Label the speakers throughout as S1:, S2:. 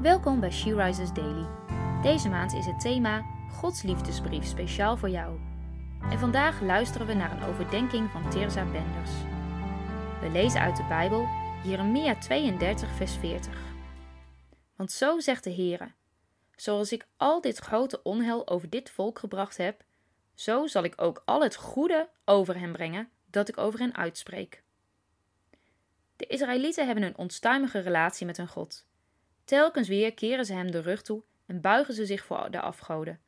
S1: Welkom bij She Rises Daily. Deze maand is het thema Gods liefdesbrief speciaal voor jou. En vandaag luisteren we naar een overdenking van Teresa Benders. We lezen uit de Bijbel Jeremia 32 vers 40. Want zo zegt de Heere: Zoals ik al dit grote onheil over dit volk gebracht heb, zo zal ik ook al het goede over hen brengen dat ik over hen uitspreek. De Israëlieten hebben een onstuimige relatie met hun God. Telkens weer keren ze hem de rug toe en buigen ze zich voor de afgoden.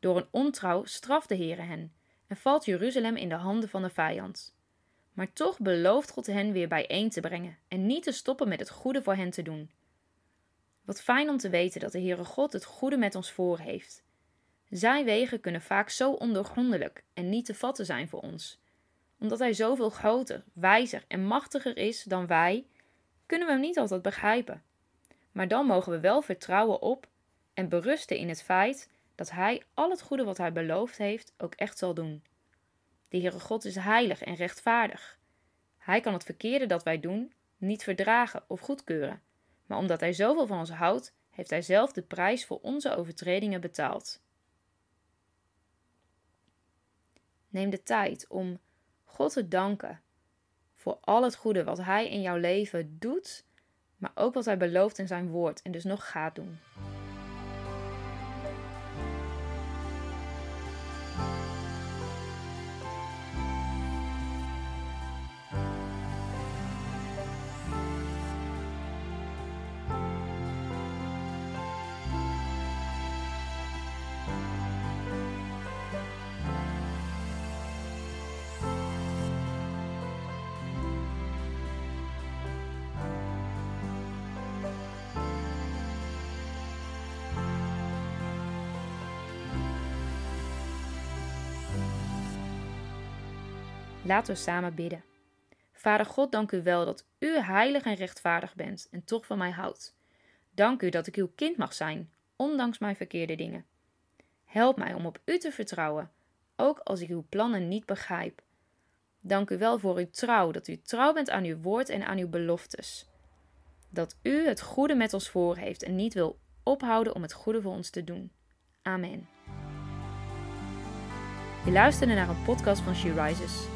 S1: Door een ontrouw straft de Heere hen en valt Jeruzalem in de handen van de vijand. Maar toch belooft God hen weer bijeen te brengen en niet te stoppen met het goede voor hen te doen. Wat fijn om te weten dat de Heere God het goede met ons voor heeft. Zijn wegen kunnen vaak zo ondoorgrondelijk en niet te vatten zijn voor ons. Omdat Hij zoveel groter, wijzer en machtiger is dan wij, kunnen we Hem niet altijd begrijpen. Maar dan mogen we wel vertrouwen op en berusten in het feit dat Hij al het goede wat Hij beloofd heeft ook echt zal doen. De Heere God is heilig en rechtvaardig. Hij kan het verkeerde dat wij doen niet verdragen of goedkeuren, maar omdat Hij zoveel van ons houdt, heeft Hij zelf de prijs voor onze overtredingen betaald. Neem de tijd om God te danken voor al het goede wat Hij in jouw leven doet, maar ook wat Hij belooft in Zijn woord en dus nog gaat doen. Laten we samen bidden. Vader God, dank u wel dat u heilig en rechtvaardig bent en toch van mij houdt. Dank u dat ik uw kind mag zijn, ondanks mijn verkeerde dingen. Help mij om op u te vertrouwen, ook als ik uw plannen niet begrijp. Dank u wel voor uw trouw, dat u trouw bent aan uw woord en aan uw beloftes. Dat u het goede met ons voor heeft en niet wil ophouden om het goede voor ons te doen. Amen. Je luisterde naar een podcast van She Rises.